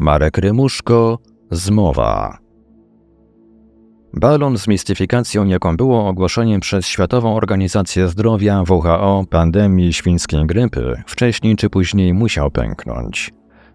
Marek Rymuszko, Zmowa. Balon z mistyfikacją, jaką było ogłoszenie przez Światową Organizację Zdrowia WHO pandemii świńskiej grypy, wcześniej czy później musiał pęknąć.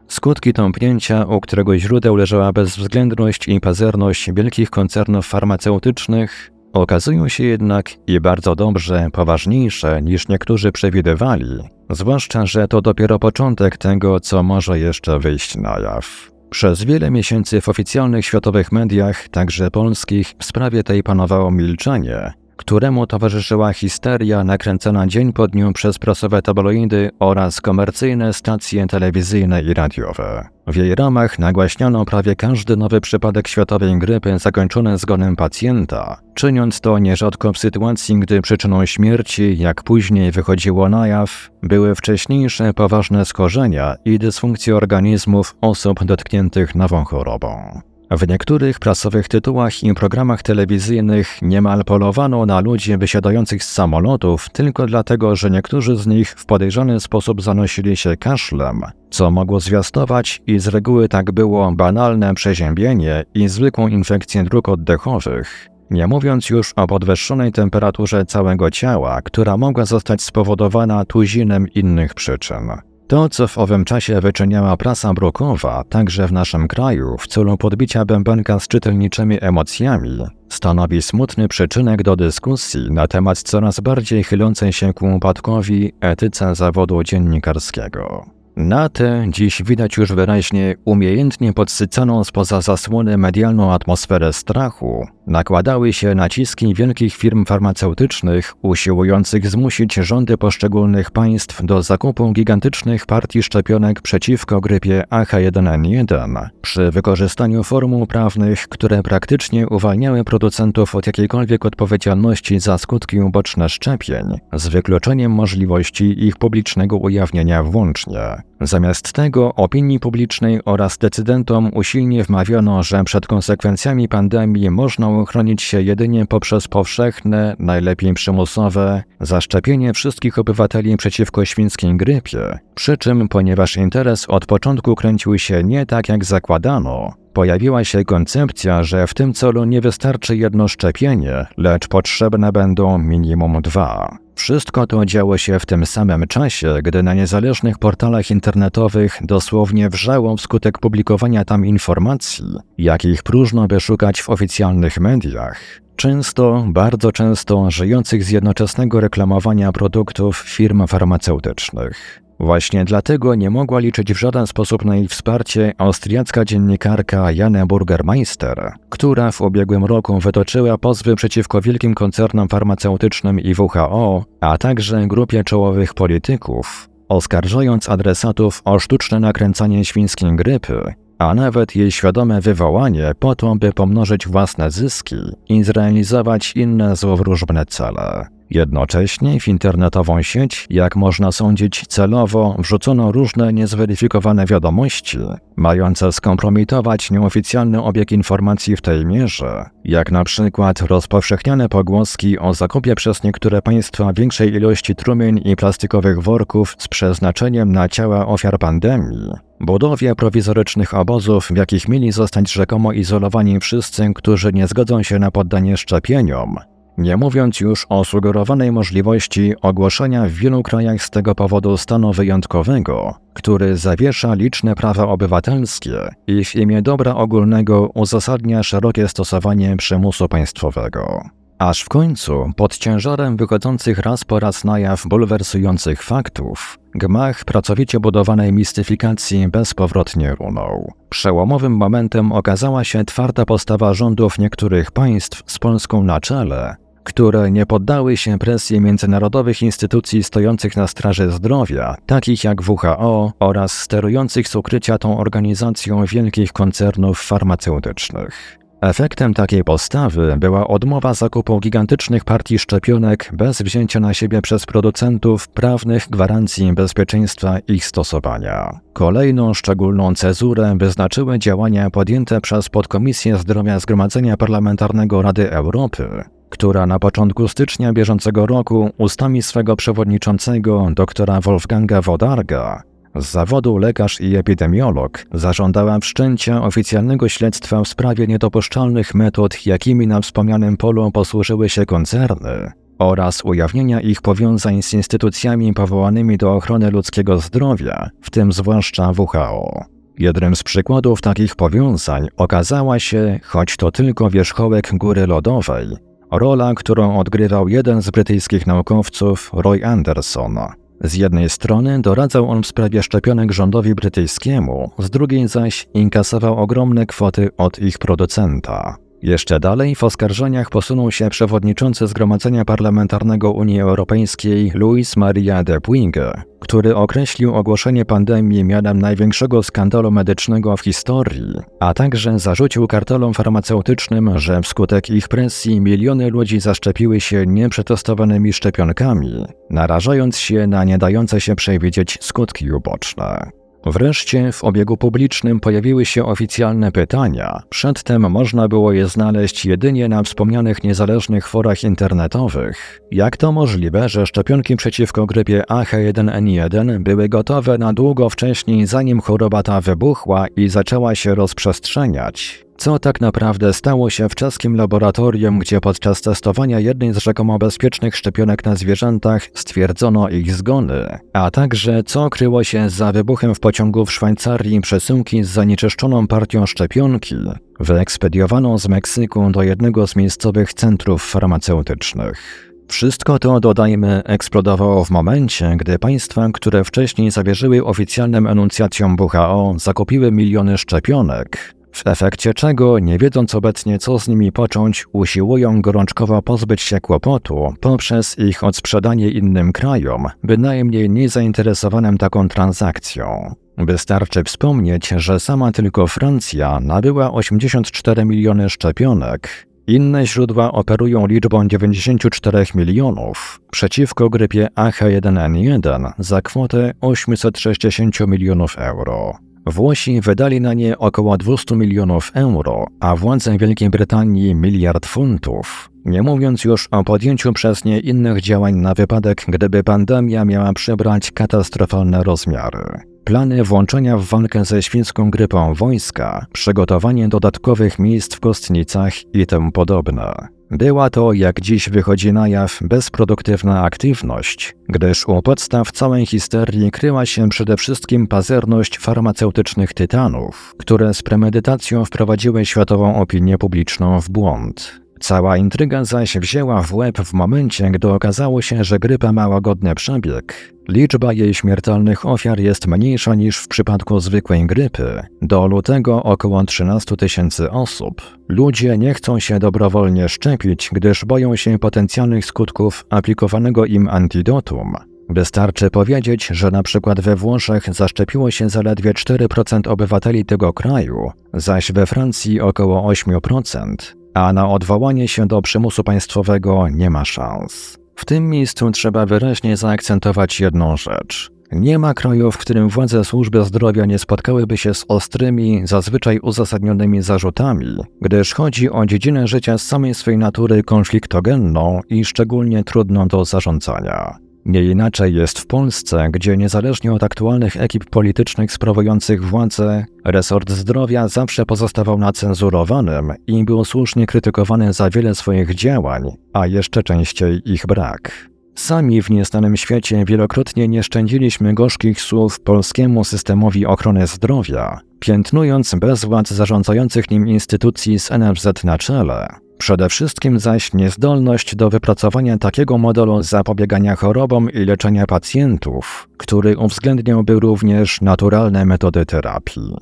Skutki tąpnięcia, u którego źródeł leżała bezwzględność i pazerność wielkich koncernów farmaceutycznych, okazują się jednak i bardzo dobrze poważniejsze niż niektórzy przewidywali, zwłaszcza, że to dopiero początek tego, co może jeszcze wyjść na jaw. Przez wiele miesięcy w oficjalnych światowych mediach, także polskich, w sprawie tej panowało milczenie, któremu towarzyszyła histeria nakręcona dzień po dniu przez prasowe tabloidy oraz komercyjne stacje telewizyjne i radiowe. W jej ramach nagłaśniano prawie każdy nowy przypadek światowej grypy zakończony zgonem pacjenta, czyniąc to nierzadko w sytuacji, gdy przyczyną śmierci, jak później wychodziło na jaw, były wcześniejsze poważne skorzenia i dysfunkcje organizmów osób dotkniętych nową chorobą. W niektórych prasowych tytułach i programach telewizyjnych niemal polowano na ludzi wysiadających z samolotów tylko dlatego, że niektórzy z nich w podejrzany sposób zanosili się kaszlem, co mogło zwiastować i z reguły tak było banalne przeziębienie i zwykłą infekcję dróg oddechowych. Nie mówiąc już o podwyższonej temperaturze całego ciała, która mogła zostać spowodowana tuzinem innych przyczyn. To, co w owym czasie wyczyniała prasa brukowa, także w naszym kraju, w celu podbicia bębenka z czytelniczymi emocjami, stanowi smutny przyczynek do dyskusji na temat coraz bardziej chylącej się ku upadkowi etyce zawodu dziennikarskiego. Na tę dziś widać już wyraźnie umiejętnie podsycaną spoza zasłony medialną atmosferę strachu, nakładały się naciski wielkich firm farmaceutycznych usiłujących zmusić rządy poszczególnych państw do zakupu gigantycznych partii szczepionek przeciwko grypie AH1N1 przy wykorzystaniu formuł prawnych, które praktycznie uwalniały producentów od jakiejkolwiek odpowiedzialności za skutki uboczne szczepień, z wykluczeniem możliwości ich publicznego ujawnienia włącznie. Zamiast tego opinii publicznej oraz decydentom usilnie wmawiano, że przed konsekwencjami pandemii można uchronić się jedynie poprzez powszechne, najlepiej przymusowe, zaszczepienie wszystkich obywateli przeciwko świńskiej grypie. Przy czym, ponieważ interes od początku kręcił się nie tak jak zakładano, pojawiła się koncepcja, że w tym celu nie wystarczy jedno szczepienie, lecz potrzebne będą minimum dwa. Wszystko to działo się w tym samym czasie, gdy na niezależnych portalach internetowych dosłownie wrzało wskutek publikowania tam informacji, jakich próżno by szukać w oficjalnych mediach. Często, bardzo często żyjących z jednoczesnego reklamowania produktów firm farmaceutycznych. Właśnie dlatego nie mogła liczyć w żaden sposób na ich wsparcie austriacka dziennikarka Jana Burgermeister, która w ubiegłym roku wytoczyła pozwy przeciwko wielkim koncernom farmaceutycznym i WHO, a także grupie czołowych polityków, oskarżając adresatów o sztuczne nakręcanie świńskiej grypy, a nawet jej świadome wywołanie po to, by pomnożyć własne zyski i zrealizować inne złowróżbne cele. Jednocześnie w internetową sieć, jak można sądzić celowo, wrzucono różne niezweryfikowane wiadomości, mające skompromitować nieoficjalny obieg informacji w tej mierze, jak na przykład rozpowszechniane pogłoski o zakupie przez niektóre państwa większej ilości trumien i plastikowych worków z przeznaczeniem na ciała ofiar pandemii, budowie prowizorycznych obozów, w jakich mieli zostać rzekomo izolowani wszyscy, którzy nie zgodzą się na poddanie szczepieniom, nie mówiąc już o sugerowanej możliwości ogłoszenia w wielu krajach z tego powodu stanu wyjątkowego, który zawiesza liczne prawa obywatelskie i w imię dobra ogólnego uzasadnia szerokie stosowanie przymusu państwowego. Aż w końcu, pod ciężarem wychodzących raz po raz na jaw bulwersujących faktów, gmach pracowicie budowanej mistyfikacji bezpowrotnie runął. Przełomowym momentem okazała się twarda postawa rządów niektórych państw z Polską na czele, które nie poddały się presji międzynarodowych instytucji stojących na straży zdrowia, takich jak WHO oraz sterujących z ukrycia tą organizacją wielkich koncernów farmaceutycznych. Efektem takiej postawy była odmowa zakupu gigantycznych partii szczepionek bez wzięcia na siebie przez producentów prawnych gwarancji bezpieczeństwa ich stosowania. Kolejną szczególną cezurę wyznaczyły działania podjęte przez Podkomisję Zdrowia Zgromadzenia Parlamentarnego Rady Europy, która na początku stycznia bieżącego roku ustami swego przewodniczącego doktora Wolfganga Wodarga z zawodu lekarz i epidemiolog, zażądała wszczęcia oficjalnego śledztwa w sprawie niedopuszczalnych metod, jakimi na wspomnianym polu posłużyły się koncerny, oraz ujawnienia ich powiązań z instytucjami powołanymi do ochrony ludzkiego zdrowia, w tym zwłaszcza WHO. Jednym z przykładów takich powiązań okazała się, choć to tylko wierzchołek góry lodowej, rola, którą odgrywał jeden z brytyjskich naukowców, Roy Anderson. Z jednej strony doradzał on w sprawie szczepionek rządowi brytyjskiemu, z drugiej zaś inkasował ogromne kwoty od ich producenta. Jeszcze dalej w oskarżeniach posunął się przewodniczący Zgromadzenia Parlamentarnego Unii Europejskiej Luis Maria de Puig, który określił ogłoszenie pandemii mianem największego skandalu medycznego w historii, a także zarzucił kartelom farmaceutycznym, że wskutek ich presji miliony ludzi zaszczepiły się nieprzetestowanymi szczepionkami, narażając się na nie dające się przewidzieć skutki uboczne. Wreszcie w obiegu publicznym pojawiły się oficjalne pytania. Przedtem można było je znaleźć jedynie na wspomnianych niezależnych forach internetowych. Jak to możliwe, że szczepionki przeciwko grypie AH1N1 były gotowe na długo wcześniej, zanim choroba ta wybuchła i zaczęła się rozprzestrzeniać? Co tak naprawdę stało się w czeskim laboratorium, gdzie podczas testowania jednej z rzekomo bezpiecznych szczepionek na zwierzętach stwierdzono ich zgony, a także co kryło się za wybuchem w pociągu w Szwajcarii przesyłki z zanieczyszczoną partią szczepionki, wyekspediowaną z Meksyku do jednego z miejscowych centrów farmaceutycznych. Wszystko to, dodajmy, eksplodowało w momencie, gdy państwa, które wcześniej zawierzyły oficjalnym enuncjacjom WHO, zakupiły miliony szczepionek, w efekcie czego, nie wiedząc obecnie co z nimi począć, usiłują gorączkowo pozbyć się kłopotu poprzez ich odsprzedanie innym krajom, bynajmniej niezainteresowanym taką transakcją. Wystarczy wspomnieć, że sama tylko Francja nabyła 84 miliony szczepionek, inne źródła operują liczbą 94 milionów przeciwko grypie AH1N1 za kwotę 860 milionów euro. Włosi wydali na nie około 200 milionów euro, a władze Wielkiej Brytanii miliard funtów. Nie mówiąc już o podjęciu przez nie innych działań na wypadek, gdyby pandemia miała przybrać katastrofalne rozmiary. Plany włączenia w walkę ze świńską grypą wojska, przygotowanie dodatkowych miejsc w kostnicach i tym podobne. Była to, jak dziś wychodzi na jaw, bezproduktywna aktywność, gdyż u podstaw całej histerii kryła się przede wszystkim pazerność farmaceutycznych tytanów, które z premedytacją wprowadziły światową opinię publiczną w błąd. Cała intryga zaś wzięła w łeb w momencie, gdy okazało się, że grypa ma łagodny przebieg. Liczba jej śmiertelnych ofiar jest mniejsza niż w przypadku zwykłej grypy. Do lutego około 13 tysięcy osób. Ludzie nie chcą się dobrowolnie szczepić, gdyż boją się potencjalnych skutków aplikowanego im antidotum. Wystarczy powiedzieć, że na przykład we Włoszech zaszczepiło się zaledwie 4% obywateli tego kraju, zaś we Francji około 8% a na odwołanie się do przymusu państwowego nie ma szans. W tym miejscu trzeba wyraźnie zaakcentować jedną rzecz. Nie ma kraju, w którym władze służby zdrowia nie spotkałyby się z ostrymi, zazwyczaj uzasadnionymi zarzutami, gdyż chodzi o dziedzinę życia z samej swej natury konfliktogenną i szczególnie trudną do zarządzania. Nie inaczej jest w Polsce, gdzie niezależnie od aktualnych ekip politycznych sprawujących władzę, resort zdrowia zawsze pozostawał nacenzurowanym i był słusznie krytykowany za wiele swoich działań, a jeszcze częściej ich brak. Sami w niestanym świecie wielokrotnie nie szczędziliśmy gorzkich słów polskiemu systemowi ochrony zdrowia, piętnując bezwład zarządzających nim instytucji z NFZ na czele, Przede wszystkim zaś niezdolność do wypracowania takiego modelu zapobiegania chorobom i leczenia pacjentów, który uwzględniałby również naturalne metody terapii.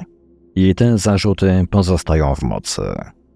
I te zarzuty pozostają w mocy.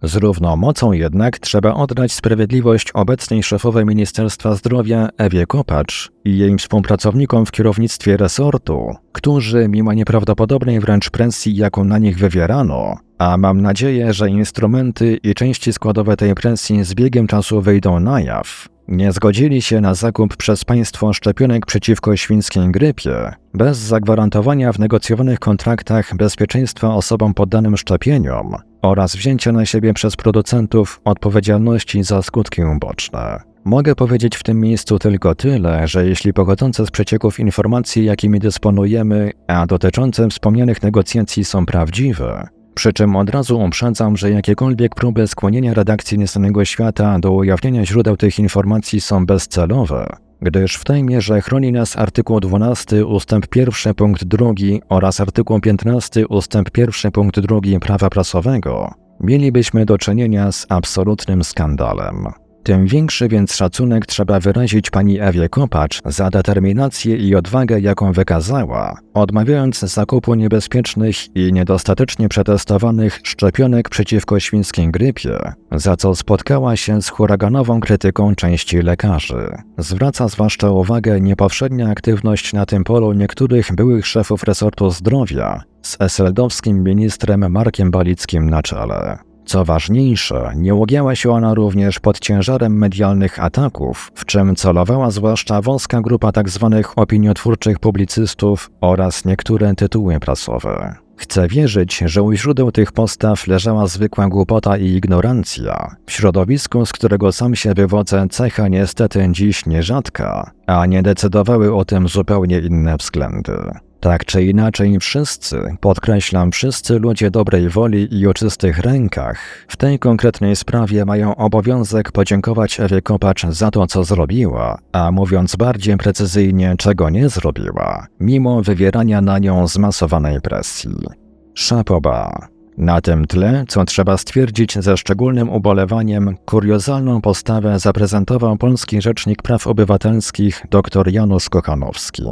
Z równą mocą jednak trzeba oddać sprawiedliwość obecnej szefowej Ministerstwa Zdrowia Ewie Kopacz i jej współpracownikom w kierownictwie resortu, którzy mimo nieprawdopodobnej wręcz presji, jaką na nich wywierano, a mam nadzieję, że instrumenty i części składowe tej presji z biegiem czasu wyjdą na jaw, nie zgodzili się na zakup przez państwo szczepionek przeciwko świńskiej grypie, bez zagwarantowania w negocjowanych kontraktach bezpieczeństwa osobom poddanym szczepieniom oraz wzięcia na siebie przez producentów odpowiedzialności za skutki uboczne. Mogę powiedzieć w tym miejscu tylko tyle, że jeśli pochodzące z przecieków informacji, jakimi dysponujemy, a dotyczące wspomnianych negocjacji są prawdziwe, przy czym od razu uprzedzam, że jakiekolwiek próby skłonienia redakcji Nieznanego Świata do ujawnienia źródeł tych informacji są bezcelowe, gdyż w tej mierze chroni nas artykuł 12 ustęp 1 punkt 2 oraz artykuł 15 ustęp 1 punkt 2 prawa prasowego, mielibyśmy do czynienia z absolutnym skandalem. Tym większy więc szacunek trzeba wyrazić pani Ewie Kopacz za determinację i odwagę, jaką wykazała, odmawiając zakupu niebezpiecznych i niedostatecznie przetestowanych szczepionek przeciwko świńskiej grypie, za co spotkała się z huraganową krytyką części lekarzy. Zwraca zwłaszcza uwagę niepowszednia aktywność na tym polu niektórych byłych szefów resortu zdrowia z eseldowskim ministrem Markiem Balickim na czele. Co ważniejsze, nie ugięła się ona również pod ciężarem medialnych ataków, w czym celowała zwłaszcza wąska grupa tzw. Tak opiniotwórczych publicystów oraz niektóre tytuły prasowe. Chcę wierzyć, że u źródeł tych postaw leżała zwykła głupota i ignorancja. W środowisku, z którego sam się wywodzę, cecha niestety dziś nierzadka, a nie decydowały o tym zupełnie inne względy. Tak czy inaczej, wszyscy, podkreślam, wszyscy ludzie dobrej woli i o czystych rękach w tej konkretnej sprawie mają obowiązek podziękować Ewie Kopacz za to, co zrobiła, a mówiąc bardziej precyzyjnie, czego nie zrobiła, mimo wywierania na nią zmasowanej presji. Szapoba. Na tym tle, co trzeba stwierdzić ze szczególnym ubolewaniem, kuriozalną postawę zaprezentował polski rzecznik praw obywatelskich dr Janusz Kochanowski.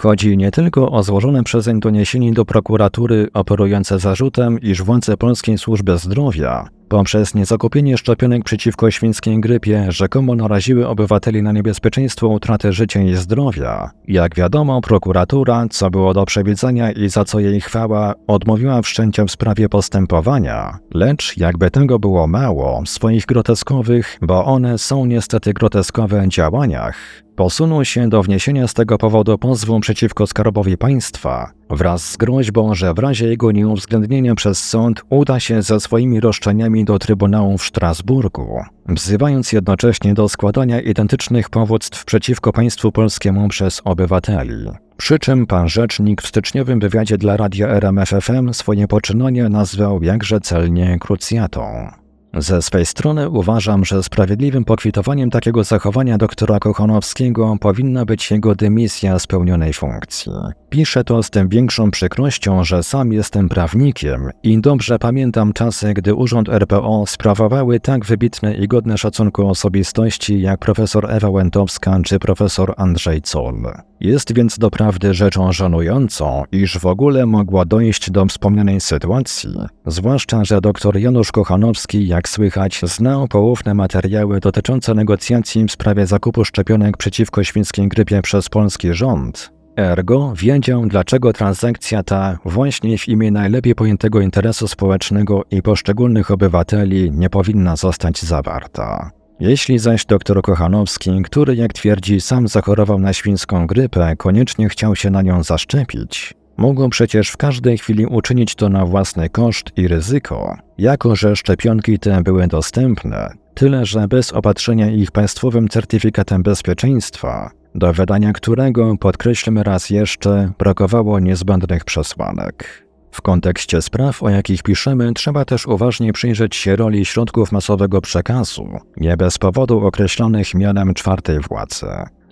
Chodzi nie tylko o złożone przezeń doniesienie do prokuratury operujące zarzutem, iż władze Polskiej Służby Zdrowia poprzez niezakupienie szczepionek przeciwko świńskiej grypie rzekomo naraziły obywateli na niebezpieczeństwo utraty życia i zdrowia. Jak wiadomo, prokuratura, co było do przewidzenia i za co jej chwała, odmówiła wszczęcia w sprawie postępowania. Lecz, jakby tego było mało, w swoich groteskowych, bo one są niestety groteskowe działaniach, posunął się do wniesienia z tego powodu pozwu przeciwko Skarbowi Państwa wraz z groźbą, że w razie jego nieuwzględnienia przez sąd uda się ze swoimi roszczeniami do Trybunału w Strasburgu, wzywając jednocześnie do składania identycznych powództw przeciwko państwu polskiemu przez obywateli. Przy czym pan rzecznik w styczniowym wywiadzie dla radia RMFFM swoje poczynanie nazwał jakże celnie krucjatą. Ze swej strony uważam, że sprawiedliwym pokwitowaniem takiego zachowania doktora Kochanowskiego powinna być jego dymisja z pełnionej funkcji. Piszę to z tym większą przykrością, że sam jestem prawnikiem i dobrze pamiętam czasy, gdy Urząd RPO sprawowały tak wybitne i godne szacunku osobistości jak profesor Ewa Łętowska czy profesor Andrzej Zoll. Jest więc doprawdy rzeczą żenującą, iż w ogóle mogła dojść do wspomnianej sytuacji, zwłaszcza, że dr Janusz Kochanowski, jak słychać, znał poufne materiały dotyczące negocjacji w sprawie zakupu szczepionek przeciwko świńskiej grypie przez polski rząd, Ergo wiedział, dlaczego transakcja ta właśnie w imię najlepiej pojętego interesu społecznego i poszczególnych obywateli nie powinna zostać zawarta. Jeśli zaś dr Kochanowski, który jak twierdzi sam zachorował na świńską grypę, koniecznie chciał się na nią zaszczepić, mógł przecież w każdej chwili uczynić to na własny koszt i ryzyko, jako że szczepionki te były dostępne, tyle że bez opatrzenia ich państwowym certyfikatem bezpieczeństwa, do wydania którego, podkreślmy raz jeszcze, brakowało niezbędnych przesłanek. W kontekście spraw, o jakich piszemy, trzeba też uważnie przyjrzeć się roli środków masowego przekazu, nie bez powodu określonych mianem czwartej władzy.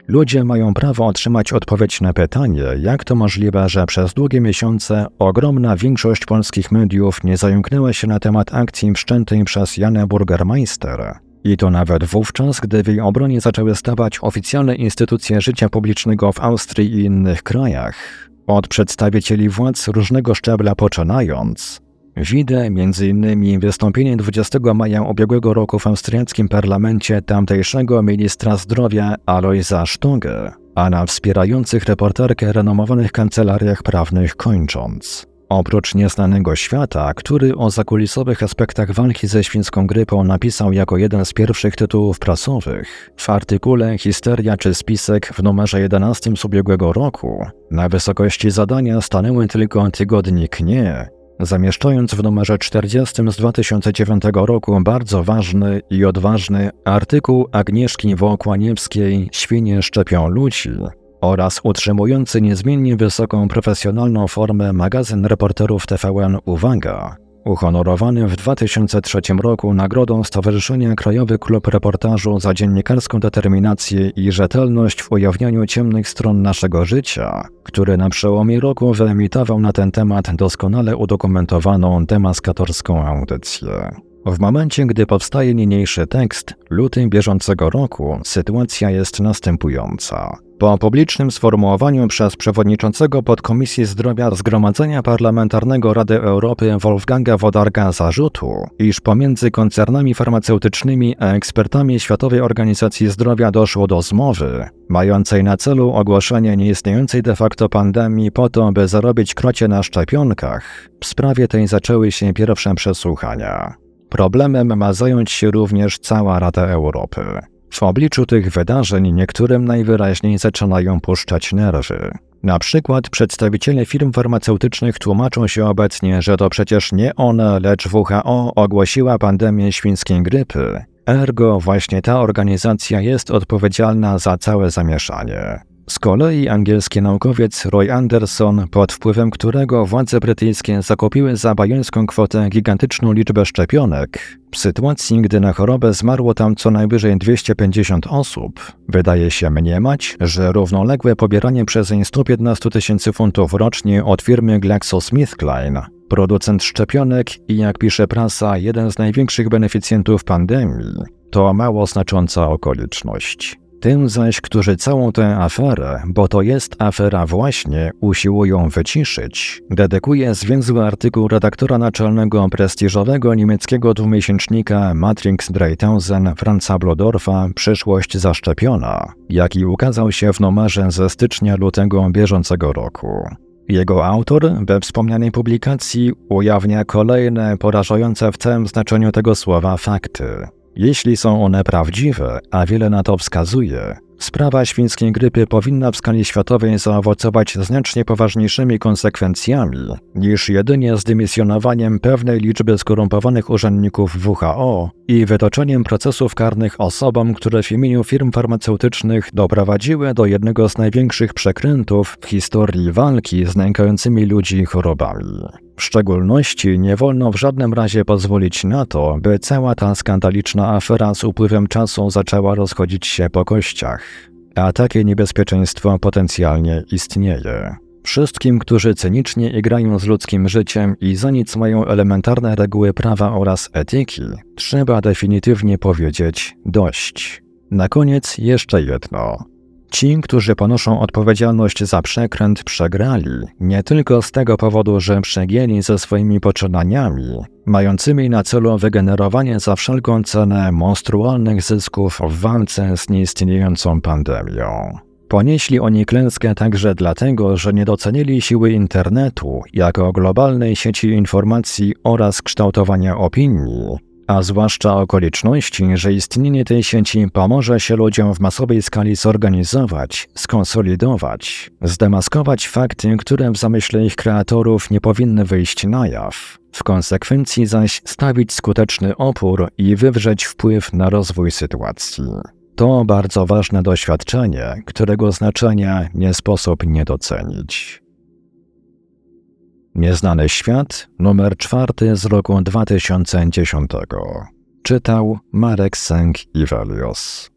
Ludzie mają prawo otrzymać odpowiedź na pytanie, jak to możliwe, że przez długie miesiące ogromna większość polskich mediów nie zająknęła się na temat akcji wszczętej przez Janę Burgermeister. I to nawet wówczas, gdy w jej obronie zaczęły stawać oficjalne instytucje życia publicznego w Austrii i innych krajach, od przedstawicieli władz różnego szczebla poczynając, widzę m.in. wystąpienie 20 maja ubiegłego roku w austriackim parlamencie tamtejszego ministra zdrowia Alojza Sztogę, a na wspierających reporterkę renomowanych kancelariach prawnych kończąc. Oprócz Nieznanego Świata, który o zakulisowych aspektach walki ze świńską grypą napisał jako jeden z pierwszych tytułów prasowych, w artykule Histeria czy spisek w numerze 11 z ubiegłego roku. Na wysokości zadania stanęły tylko tygodnik Nie zamieszczając w numerze 40 z 2009 roku bardzo ważny i odważny artykuł Agnieszki Wołkłaniewskiej Świnie szczepią ludzi oraz utrzymujący niezmiennie wysoką profesjonalną formę magazyn reporterów TVN Uwaga, uhonorowany w 2003 roku nagrodą Stowarzyszenia Krajowy Klub Reportażu za dziennikarską determinację i rzetelność w ujawnianiu ciemnych stron naszego życia, który na przełomie roku wyemitował na ten temat doskonale udokumentowaną demaskatorską audycję. W momencie, gdy powstaje niniejszy tekst, luty bieżącego roku, sytuacja jest następująca. Po publicznym sformułowaniu przez przewodniczącego podkomisji zdrowia Zgromadzenia Parlamentarnego Rady Europy Wolfganga Wodarga zarzutu, iż pomiędzy koncernami farmaceutycznymi a ekspertami Światowej Organizacji Zdrowia doszło do zmowy, mającej na celu ogłoszenie nieistniejącej de facto pandemii po to, by zarobić krocie na szczepionkach, w sprawie tej zaczęły się pierwsze przesłuchania. Problemem ma zająć się również cała Rada Europy. W obliczu tych wydarzeń niektórym najwyraźniej zaczynają puszczać nerwy. Na przykład przedstawiciele firm farmaceutycznych tłumaczą się obecnie, że to przecież nie one, lecz WHO ogłosiła pandemię świńskiej grypy. Ergo właśnie ta organizacja jest odpowiedzialna za całe zamieszanie. Z kolei angielski naukowiec Roy Anderson, pod wpływem którego władze brytyjskie zakupiły za bajońską kwotę gigantyczną liczbę szczepionek, w sytuacji, gdy na chorobę zmarło tam co najwyżej 250 osób, wydaje się mniemać, że równoległe pobieranie przezeń 115 tysięcy funtów rocznie od firmy GlaxoSmithKline, producent szczepionek i jak pisze prasa, jeden z największych beneficjentów pandemii, to mało znacząca okoliczność. Tym zaś, którzy całą tę aferę, bo to jest afera właśnie, usiłują wyciszyć, dedykuje zwięzły artykuł redaktora naczelnego prestiżowego niemieckiego dwumiesięcznika Matrix Dreitausen Franza Blodorfa Przyszłość zaszczepiona, jaki ukazał się w numerze ze stycznia-lutego bieżącego roku. Jego autor we wspomnianej publikacji ujawnia kolejne porażające w całym znaczeniu tego słowa fakty. Jeśli są one prawdziwe, a wiele na to wskazuje, sprawa świńskiej grypy powinna w skali światowej zaowocować znacznie poważniejszymi konsekwencjami niż jedynie zdymisjonowaniem pewnej liczby skorumpowanych urzędników WHO i wytoczeniem procesów karnych osobom, które w imieniu firm farmaceutycznych doprowadziły do jednego z największych przekrętów w historii walki z nękającymi ludzi chorobami. W szczególności nie wolno w żadnym razie pozwolić na to, by cała ta skandaliczna afera z upływem czasu zaczęła rozchodzić się po kościach. A takie niebezpieczeństwo potencjalnie istnieje. Wszystkim, którzy cynicznie igrają z ludzkim życiem i za nic mają elementarne reguły prawa oraz etyki, trzeba definitywnie powiedzieć dość. Na koniec jeszcze jedno. Ci, którzy ponoszą odpowiedzialność za przekręt, przegrali nie tylko z tego powodu, że przegięli ze swoimi poczynaniami, mającymi na celu wygenerowanie za wszelką cenę monstrualnych zysków w walce z nieistniejącą pandemią. Ponieśli oni klęskę także dlatego, że nie docenili siły internetu jako globalnej sieci informacji oraz kształtowania opinii, a zwłaszcza okoliczności, że istnienie tej sieci pomoże się ludziom w masowej skali zorganizować, skonsolidować, zdemaskować fakty, które w zamyśle ich kreatorów nie powinny wyjść na jaw, w konsekwencji zaś stawić skuteczny opór i wywrzeć wpływ na rozwój sytuacji. To bardzo ważne doświadczenie, którego znaczenia nie sposób nie docenić. Nieznany świat, numer czwarty z roku 2010. Czytał Marek Sęk Iwelios.